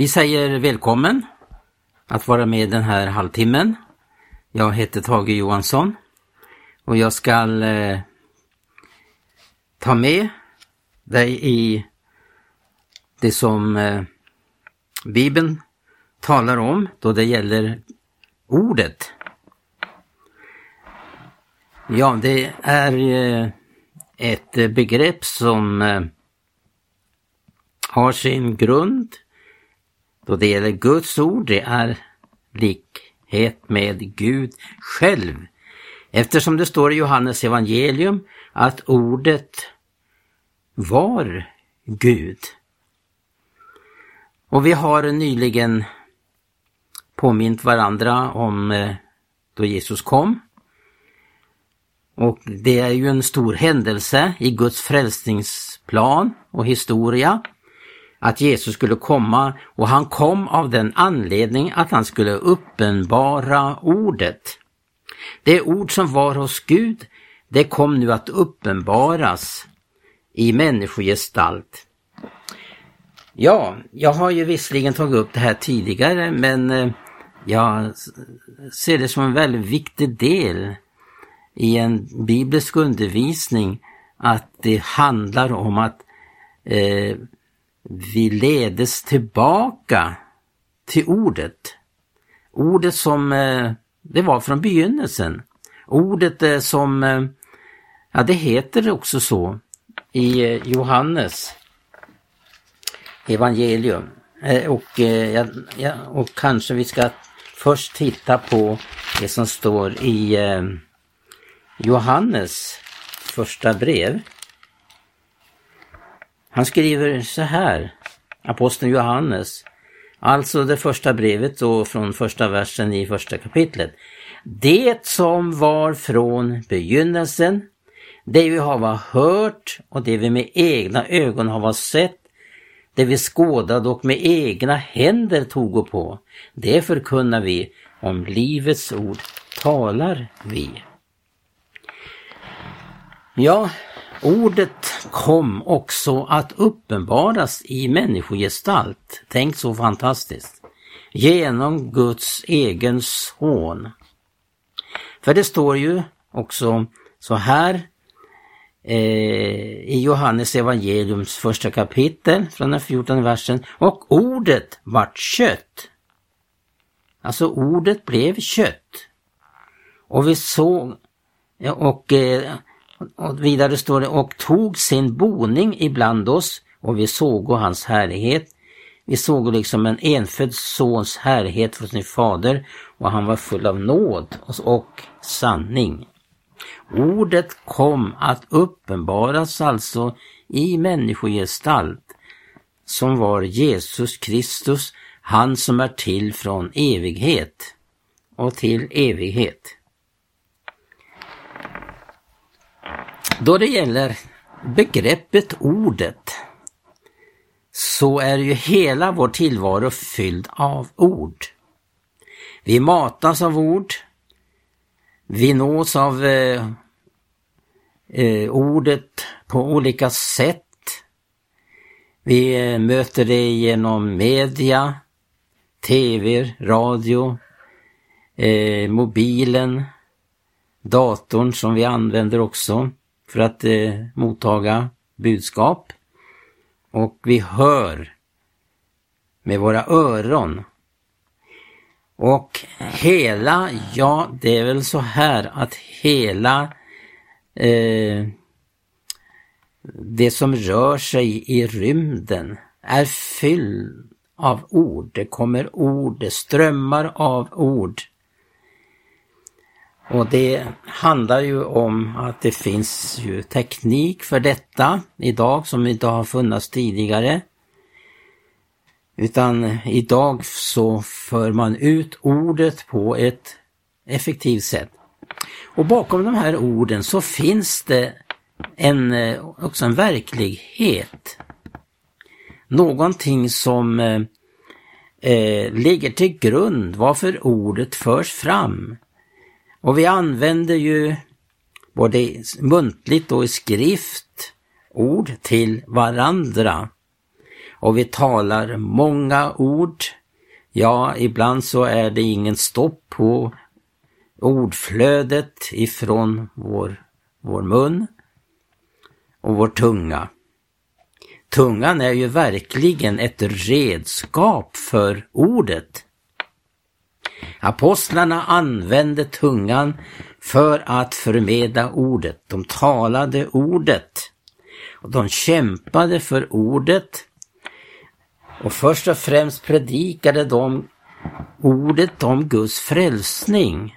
Vi säger välkommen att vara med den här halvtimmen. Jag heter Tage Johansson och jag ska eh, ta med dig i det som eh, Bibeln talar om då det gäller ordet. Ja, det är eh, ett begrepp som eh, har sin grund då det gäller Guds ord. Det är likhet med Gud själv. Eftersom det står i Johannes evangelium att ordet var Gud. Och vi har nyligen påmint varandra om eh, då Jesus kom. Och det är ju en stor händelse i Guds frälsningsplan och historia att Jesus skulle komma och han kom av den anledning att han skulle uppenbara ordet. Det ord som var hos Gud, det kom nu att uppenbaras i människogestalt. Ja, jag har ju visserligen tagit upp det här tidigare men eh, jag ser det som en väldigt viktig del i en biblisk undervisning att det handlar om att eh, vi ledes tillbaka till ordet. Ordet som eh, det var från begynnelsen. Ordet eh, som, eh, ja det heter också så i Johannes evangelium. Och, ja, och kanske vi ska först titta på det som står i Johannes första brev. Han skriver så här, aposteln Johannes, alltså det första brevet då från första versen i första kapitlet. Det som var från begynnelsen, det vi har hört och det vi med egna ögon har sett, det vi skådade och med egna händer tog på, det förkunnar vi, om livets ord talar vi. Ja, ordet kom också att uppenbaras i människogestalt. Tänk så fantastiskt. Genom Guds egen son. För det står ju också så här eh, i Johannes evangeliums första kapitel från den 14 versen. Och ordet vart kött. Alltså ordet blev kött. Och vi såg och eh, och vidare står det, och tog sin boning ibland oss och vi såg hans härlighet. Vi såg liksom en enfödd sons härlighet från sin fader och han var full av nåd och sanning. Ordet kom att uppenbaras alltså i människogestalt som var Jesus Kristus, han som är till från evighet och till evighet. Då det gäller begreppet ordet så är ju hela vår tillvaro fylld av ord. Vi matas av ord. Vi nås av eh, eh, ordet på olika sätt. Vi eh, möter det genom media, tv, radio, eh, mobilen, datorn som vi använder också för att eh, mottaga budskap. Och vi hör med våra öron. Och hela, ja det är väl så här att hela eh, det som rör sig i rymden är fylld av ord. Det kommer ord, det strömmar av ord. Och det handlar ju om att det finns ju teknik för detta idag som inte har funnits tidigare. Utan idag så för man ut ordet på ett effektivt sätt. Och bakom de här orden så finns det en, eh, också en verklighet. Någonting som eh, eh, ligger till grund varför ordet förs fram. Och vi använder ju både muntligt och i skrift ord till varandra. och vi talar många ord. Ja, ibland så är det ingen stopp på ordflödet ifrån vår, vår mun och vår tunga. Tungan är ju verkligen ett redskap för ordet. Apostlarna använde tungan för att förmedla ordet. De talade ordet. Och de kämpade för ordet. Och först och främst predikade de ordet om Guds frälsning.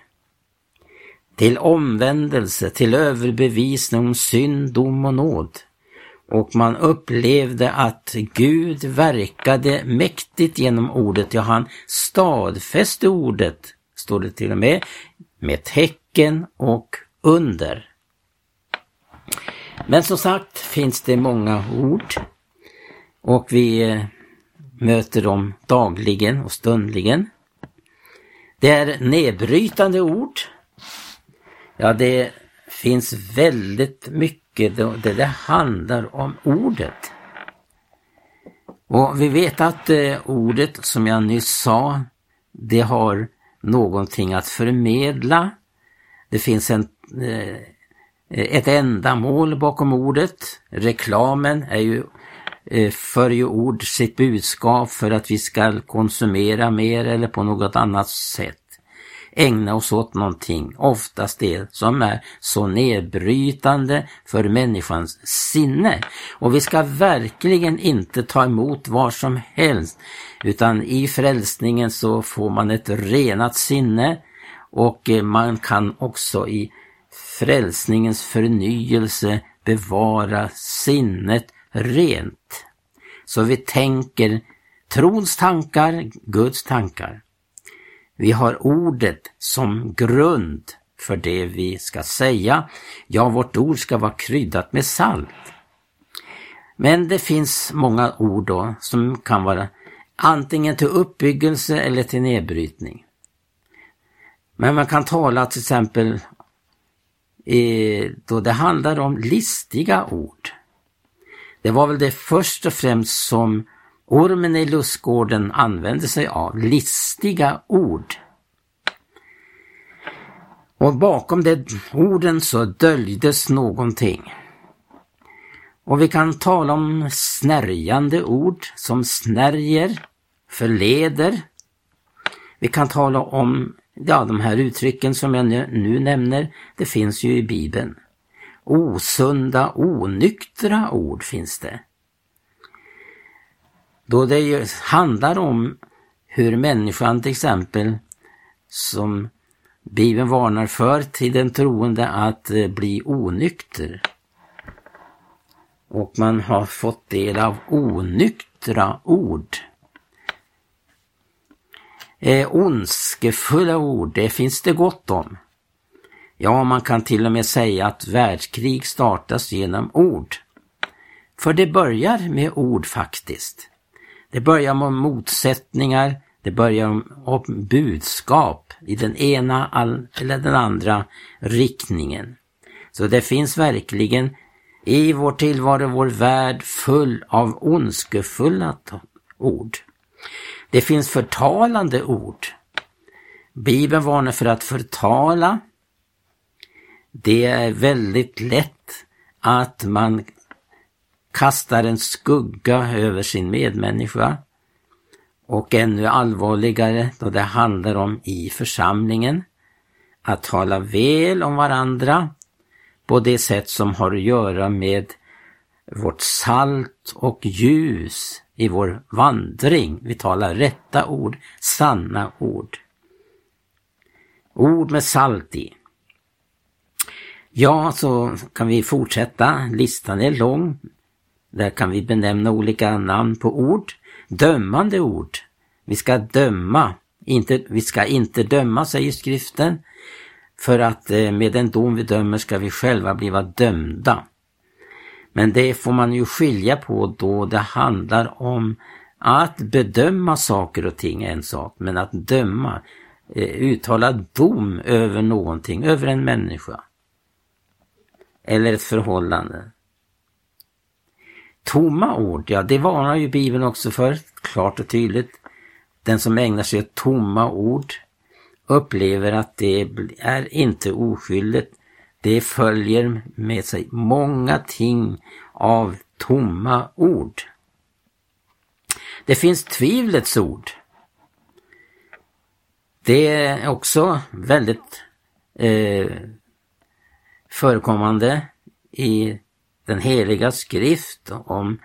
Till omvändelse, till överbevisning om synd, dom och nåd. Och man upplevde att Gud verkade mäktigt genom ordet. Ja, han stadfäste ordet, står det till och med, med tecken och under. Men som sagt finns det många ord och vi eh, möter dem dagligen och stundligen. Det är nedbrytande ord. Ja, det finns väldigt mycket det, det handlar om ordet. Och vi vet att eh, ordet som jag nyss sa, det har någonting att förmedla. Det finns en, eh, ett ändamål bakom ordet. Reklamen är ju, eh, för ju ord sitt budskap för att vi ska konsumera mer eller på något annat sätt ägna oss åt någonting, oftast det som är så nedbrytande för människans sinne. Och vi ska verkligen inte ta emot vad som helst, utan i frälsningen så får man ett renat sinne och eh, man kan också i frälsningens förnyelse bevara sinnet rent. Så vi tänker trons tankar, Guds tankar. Vi har ordet som grund för det vi ska säga. Ja, vårt ord ska vara kryddat med salt. Men det finns många ord då som kan vara antingen till uppbyggelse eller till nedbrytning. Men man kan tala till exempel då det handlar om listiga ord. Det var väl det först och främst som Ormen i lustgården använde sig av listiga ord. Och bakom de orden så döljdes någonting. Och vi kan tala om snärjande ord som snärjer, förleder. Vi kan tala om ja, de här uttrycken som jag nu nämner, det finns ju i Bibeln. Osunda, onyktra ord finns det. Då det ju handlar om hur människan till exempel, som Bibeln varnar för till den troende att eh, bli onykter. Och man har fått del av onyktra ord. Eh, ondskefulla ord, det finns det gott om. Ja, man kan till och med säga att världskrig startas genom ord. För det börjar med ord faktiskt. Det börjar med motsättningar, det börjar om budskap i den ena eller den andra riktningen. Så det finns verkligen i vår tillvaro, vår värld full av ondskefulla ord. Det finns förtalande ord. Bibeln varnar för att förtala. Det är väldigt lätt att man kastar en skugga över sin medmänniska. Och ännu allvarligare då det handlar om i församlingen, att tala väl om varandra på det sätt som har att göra med vårt salt och ljus i vår vandring. Vi talar rätta ord, sanna ord. Ord med salt i. Ja, så kan vi fortsätta. Listan är lång. Där kan vi benämna olika namn på ord. Dömande ord. Vi ska döma, inte, vi ska inte döma, säger skriften. För att eh, med den dom vi dömer ska vi själva bliva dömda. Men det får man ju skilja på då det handlar om att bedöma saker och ting är en sak, men att döma, eh, uttala dom över någonting, över en människa. Eller ett förhållande. Tomma ord, ja det varnar ju Bibeln också för, klart och tydligt. Den som ägnar sig åt tomma ord upplever att det är inte oskyldigt. Det följer med sig många ting av tomma ord. Det finns tvivlets ord. Det är också väldigt eh, förekommande i den heliga skrift om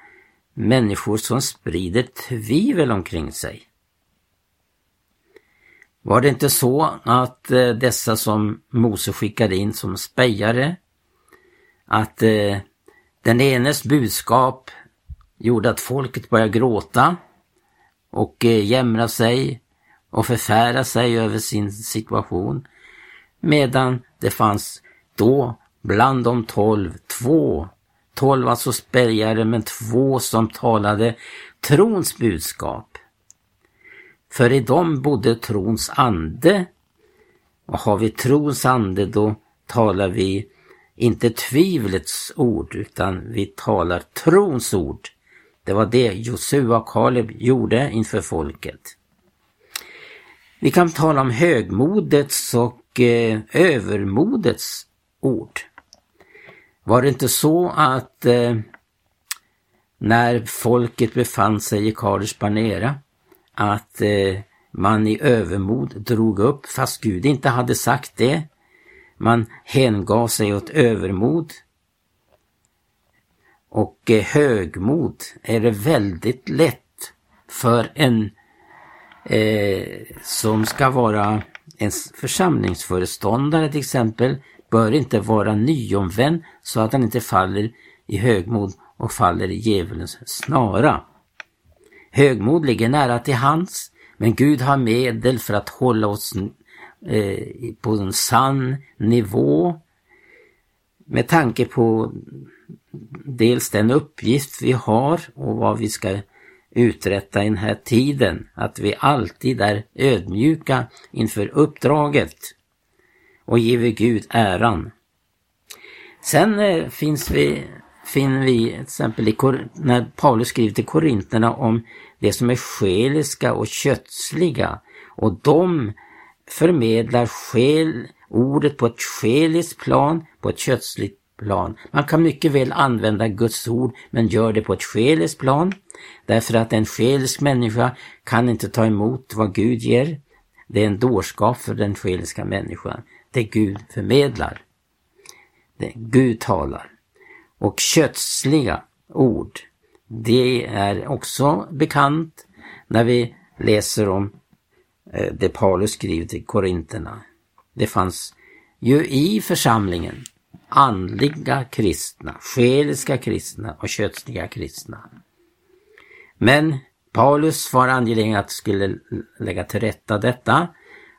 människor som sprider tvivel omkring sig. Var det inte så att eh, dessa som Mose skickade in som spejare, att eh, den enes budskap gjorde att folket började gråta och eh, jämra sig och förfära sig över sin situation. Medan det fanns då bland de tolv två, tolv alltså men två som talade trons budskap. För i dem bodde trons ande. Och har vi trons ande då talar vi inte tvivlets ord utan vi talar trons ord. Det var det Josua och Kaleb gjorde inför folket. Vi kan tala om högmodets och eh, övermodets ord. Var det inte så att eh, när folket befann sig i Kades Barnera att eh, man i övermod drog upp, fast Gud inte hade sagt det. Man hängav sig åt övermod. Och eh, högmod är det väldigt lätt för en eh, som ska vara en församlingsföreståndare till exempel, bör inte vara nyomvänd så att han inte faller i högmod och faller i djävulens snara. Högmod ligger nära till hands, men Gud har medel för att hålla oss eh, på en sann nivå med tanke på dels den uppgift vi har och vad vi ska uträtta i den här tiden. Att vi alltid är ödmjuka inför uppdraget och giver Gud äran. Sen eh, finns vi, finner vi till exempel i, när Paulus skriver till Korinterna om det som är själiska och kötsliga och de förmedlar själ, ordet på ett själiskt plan, på ett kötsligt plan. Man kan mycket väl använda Guds ord men gör det på ett själiskt plan. Därför att en själisk människa kan inte ta emot vad Gud ger. Det är en dårskap för den själiska människan. Det Gud förmedlar. Det Gud talar. Och kötsliga ord, det är också bekant när vi läser om eh, det Paulus skriver till Korinterna. Det fanns ju i församlingen andliga kristna, själiska kristna och kötsliga kristna. Men Paulus var angelägen att skulle lägga till rätta detta,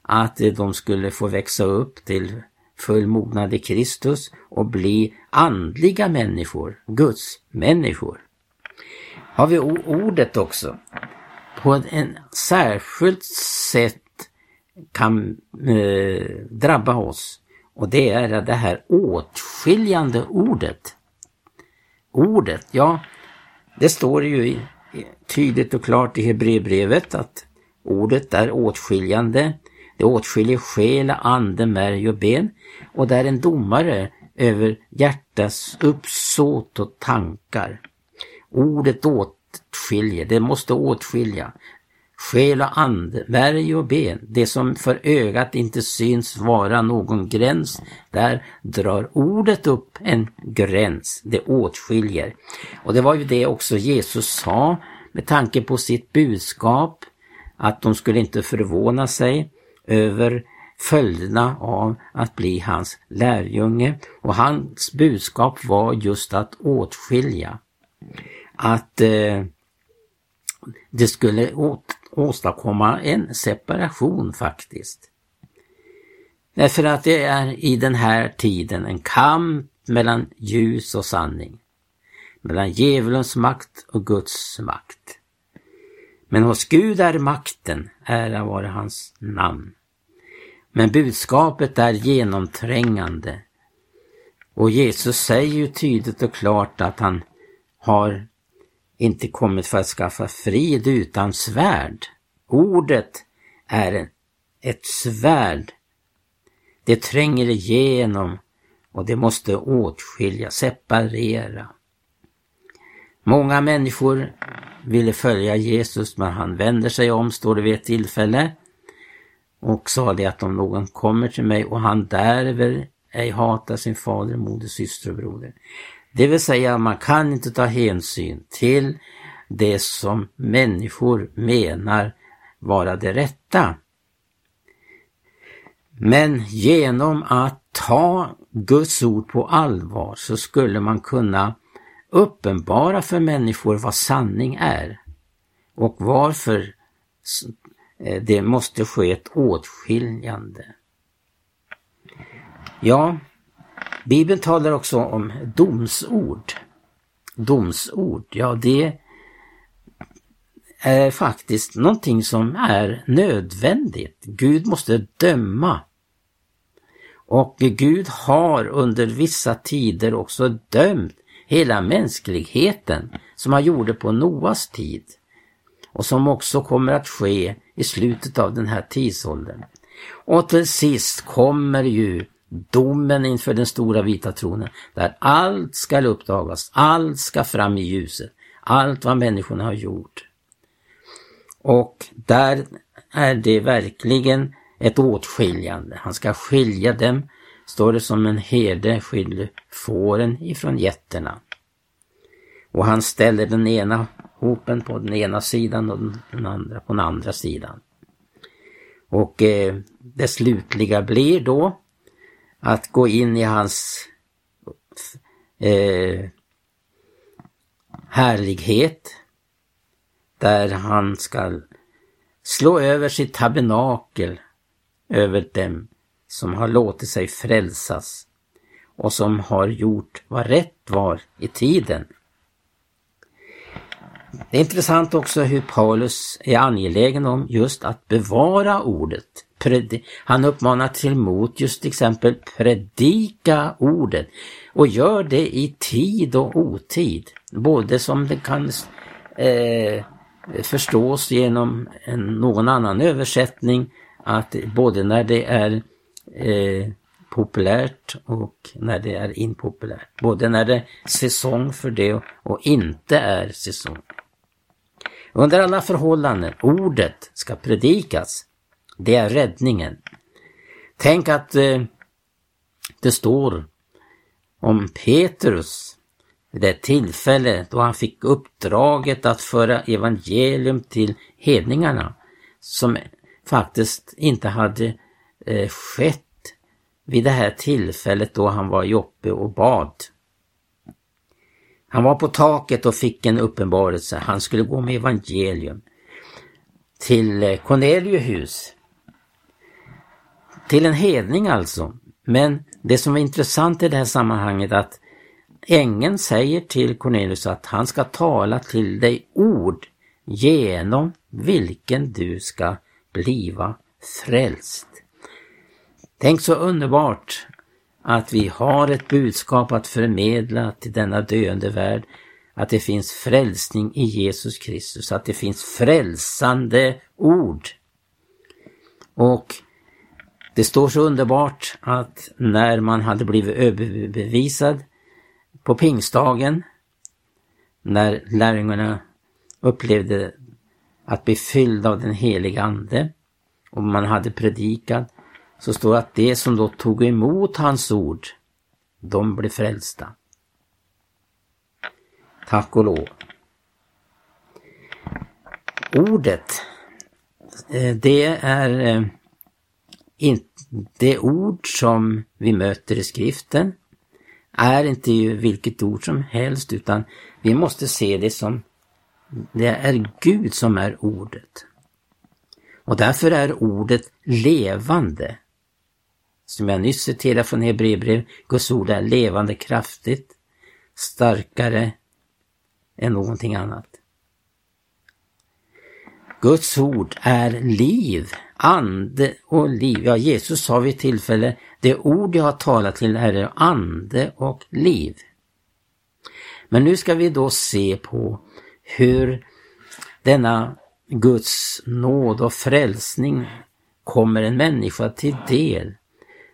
att de skulle få växa upp till full mognad i Kristus och bli andliga människor, Guds människor. Har vi ordet också, på en särskilt sätt kan eh, drabba oss och det är det här åtskiljande ordet. Ordet, ja, det står ju tydligt och klart i Hebreerbrevet att ordet är åtskiljande. Det åtskiljer själ, ande, märg och ben och det är en domare över hjärtats uppsåt och tankar. Ordet åtskiljer, det måste åtskilja själ och ande, märg och ben, det som för ögat inte syns vara någon gräns, där drar ordet upp en gräns, det åtskiljer. Och det var ju det också Jesus sa med tanke på sitt budskap, att de skulle inte förvåna sig över följderna av att bli hans lärjunge. Och hans budskap var just att åtskilja. Att eh, det skulle åt, åstadkomma en separation faktiskt. Därför att det är i den här tiden en kamp mellan ljus och sanning. Mellan djävulens makt och Guds makt. Men hos Gud är makten, ära vare hans namn. Men budskapet är genomträngande. Och Jesus säger ju tydligt och klart att han har inte kommit för att skaffa frid utan svärd. Ordet är ett svärd. Det tränger igenom och det måste åtskilja, separera. Många människor ville följa Jesus men han vänder sig om, står det vid ett tillfälle och sa det att om någon kommer till mig och han däröver ej hatar sin fader, moder, syster och broder. Det vill säga man kan inte ta hänsyn till det som människor menar vara det rätta. Men genom att ta Guds ord på allvar så skulle man kunna uppenbara för människor vad sanning är och varför eh, det måste ske ett åtskiljande. Ja, Bibeln talar också om domsord. Domsord, ja det är faktiskt någonting som är nödvändigt. Gud måste döma. Och Gud har under vissa tider också dömt hela mänskligheten som han gjorde på Noas tid och som också kommer att ske i slutet av den här tidsåldern. Och till sist kommer ju domen inför den stora vita tronen där allt ska uppdagas, allt ska fram i ljuset, allt vad människorna har gjort. Och där är det verkligen ett åtskiljande. Han ska skilja dem, står det som en herde skiljer fåren ifrån getterna. Och han ställer den ena hopen på den ena sidan och den andra på den andra sidan. Och eh, det slutliga blir då att gå in i hans eh, härlighet där han ska slå över sitt tabernakel över dem som har låtit sig frälsas och som har gjort vad rätt var i tiden. Det är intressant också hur Paulus är angelägen om just att bevara ordet. Han uppmanar till mot just till exempel predika ordet och gör det i tid och otid. Både som det kan eh, förstås genom en, någon annan översättning att både när det är eh, populärt och när det är impopulärt. Både när det är säsong för det och inte är säsong. Under alla förhållanden, ordet ska predikas. Det är räddningen. Tänk att eh, det står om Petrus vid det tillfälle då han fick uppdraget att föra evangelium till hedningarna som faktiskt inte hade eh, skett vid det här tillfället då han var i Joppe och bad. Han var på taket och fick en uppenbarelse. Han skulle gå med evangelium till eh, Cornelius hus. Till en hedning alltså. Men det som är intressant i det här sammanhanget att ängeln säger till Cornelius att han ska tala till dig ord genom vilken du ska bliva frälst. Tänk så underbart att vi har ett budskap att förmedla till denna döende värld. Att det finns frälsning i Jesus Kristus, att det finns frälsande ord. Och det står så underbart att när man hade blivit överbevisad på pingstdagen, när lärjungarna upplevde att bli fyllda av den heliga Ande och man hade predikat, så står det att de som då tog emot hans ord, de blev frälsta. Tack och lov. Ordet, eh, det är eh, det ord som vi möter i skriften är inte vilket ord som helst utan vi måste se det som det är Gud som är ordet. Och därför är ordet levande. Som jag nyss citerade från Hebreerbrev, Guds ord är levande kraftigt, starkare än någonting annat. Guds ord är liv, ande och liv. Ja, Jesus sa vid tillfälle, det ord jag har talat till är ande och liv. Men nu ska vi då se på hur denna Guds nåd och frälsning kommer en människa till del.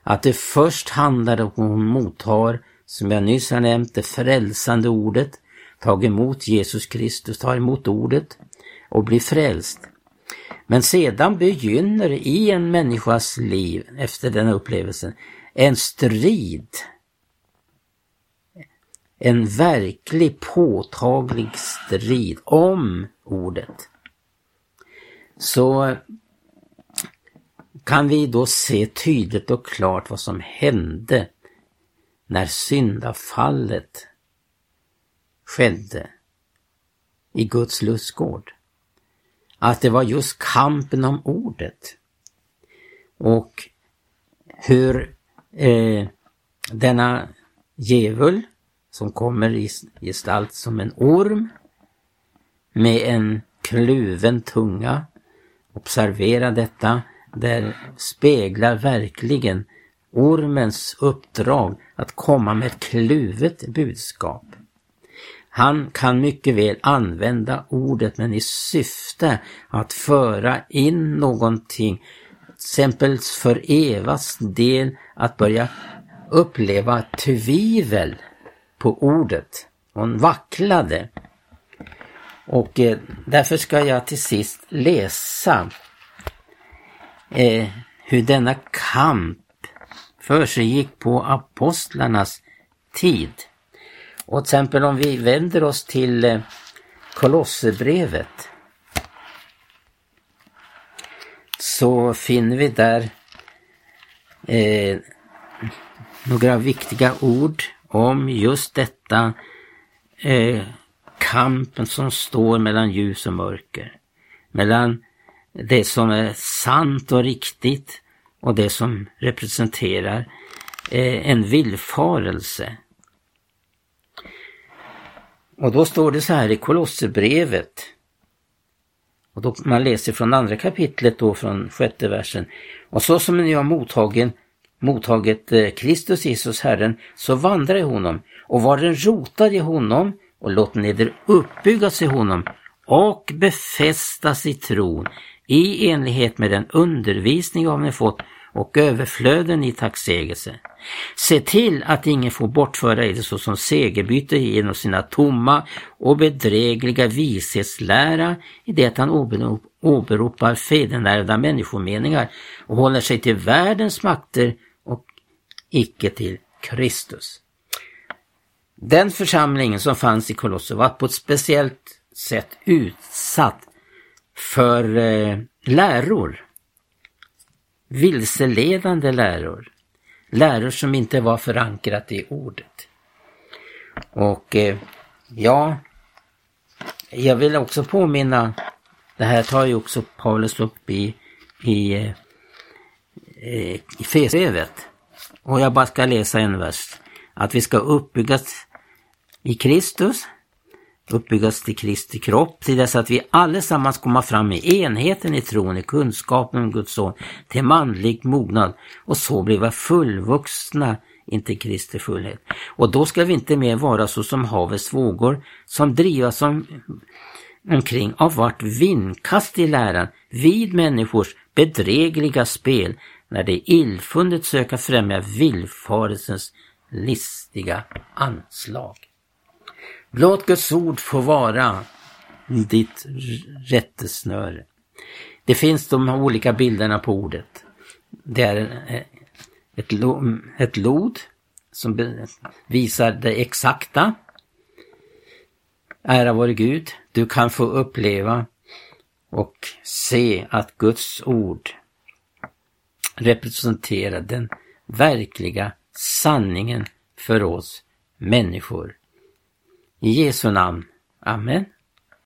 Att det först handlar om att hon mottar, som jag nyss har nämnt, det frälsande ordet, tar emot Jesus Kristus, tar emot ordet och blir frälst. Men sedan begynner i en människas liv efter den upplevelsen en strid. En verklig påtaglig strid om ordet. Så kan vi då se tydligt och klart vad som hände när syndafallet skedde i Guds lustgård. Att det var just kampen om ordet. Och hur eh, denna djävul som kommer i gestalt som en orm med en kluven tunga. Observera detta, det speglar verkligen ormens uppdrag att komma med ett kluvet budskap. Han kan mycket väl använda ordet men i syfte att föra in någonting, exempel för Evas del att börja uppleva tvivel på ordet. Hon vacklade. Och eh, därför ska jag till sist läsa eh, hur denna kamp för sig gick på apostlarnas tid. Och till exempel om vi vänder oss till eh, Kolosserbrevet så finner vi där eh, några viktiga ord om just detta eh, kampen som står mellan ljus och mörker. Mellan det som är sant och riktigt och det som representerar eh, en villfarelse. Och då står det så här i Kolosserbrevet. Och då man läser från andra kapitlet då från sjätte versen. Och så som ni har mottagen, mottagit eh, Kristus Jesus Herren, så vandra i honom och var den rotad i honom och låt eder uppbyggas i honom och befästas i tron i enlighet med den undervisning av ni fått och överflöden i tacksägelse. Se till att ingen får bortföra er såsom segerbyte genom sina tomma och bedrägliga vishetslära i det att han åberopar fädernärvda människomeningar och håller sig till världens makter och icke till Kristus. Den församlingen som fanns i Kolosser var på ett speciellt sätt utsatt för eh, läror vilseledande läror. Läror som inte var förankrat i ordet. Och eh, ja, jag vill också påminna, det här tar ju också Paulus upp i, i, eh, eh i Fesbrevet. Och jag bara ska läsa en vers. Att vi ska uppbyggas i Kristus uppbyggas till Kristi kropp till dess att vi allesammans kommer fram i enheten i tron, i kunskapen om Guds son, till manlig mognad och så blir vi fullvuxna inte Kristi fullhet. Och då ska vi inte mer vara så som havets vågor som drivas om, omkring av vart vindkast i läran vid människors bedrägliga spel när det illfundet söka främja villfarelsens listiga anslag. Låt Guds ord få vara ditt rättesnöre. Det finns de olika bilderna på ordet. Det är eh, ett, lo, ett lod som visar det exakta. Ära vare Gud, du kan få uppleva och se att Guds ord representerar den verkliga sanningen för oss människor. I Jesu namn. Amen.